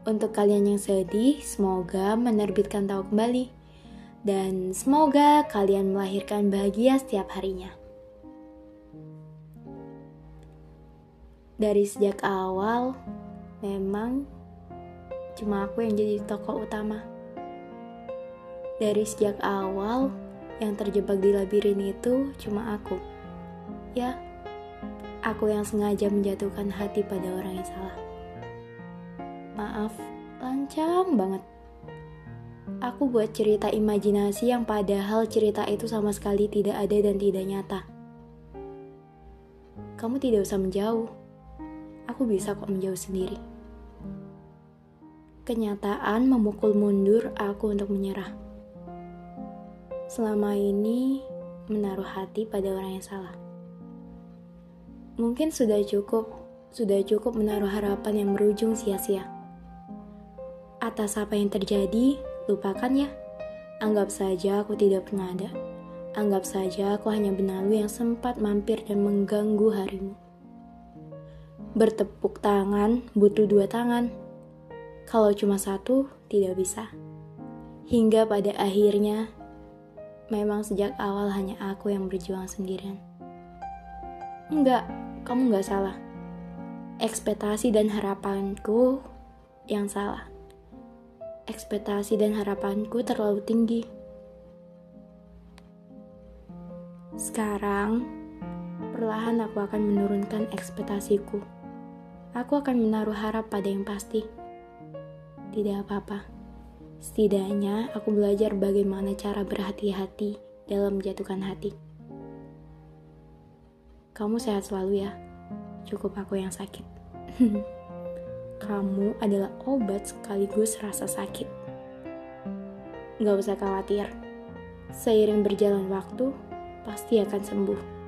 Untuk kalian yang sedih, semoga menerbitkan tahu kembali. Dan semoga kalian melahirkan bahagia setiap harinya. Dari sejak awal, memang cuma aku yang jadi tokoh utama. Dari sejak awal, yang terjebak di labirin itu cuma aku. Ya, aku yang sengaja menjatuhkan hati pada orang yang salah. Maaf, lancang banget. Aku buat cerita imajinasi yang padahal cerita itu sama sekali tidak ada dan tidak nyata. Kamu tidak usah menjauh. Aku bisa kok menjauh sendiri. Kenyataan memukul mundur aku untuk menyerah. Selama ini menaruh hati pada orang yang salah. Mungkin sudah cukup, sudah cukup menaruh harapan yang berujung sia-sia. Atas apa yang terjadi, lupakan ya. Anggap saja aku tidak pernah ada. Anggap saja aku hanya benalu yang sempat mampir dan mengganggu harimu. Bertepuk tangan butuh dua tangan. Kalau cuma satu, tidak bisa. Hingga pada akhirnya, memang sejak awal hanya aku yang berjuang sendirian. Enggak, kamu enggak salah. Ekspektasi dan harapanku yang salah ekspektasi dan harapanku terlalu tinggi. Sekarang, perlahan aku akan menurunkan ekspektasiku. Aku akan menaruh harap pada yang pasti. Tidak apa-apa. Setidaknya aku belajar bagaimana cara berhati-hati dalam menjatuhkan hati. Kamu sehat selalu ya. Cukup aku yang sakit. kamu adalah obat sekaligus rasa sakit. Gak usah khawatir, seiring berjalan waktu, pasti akan sembuh.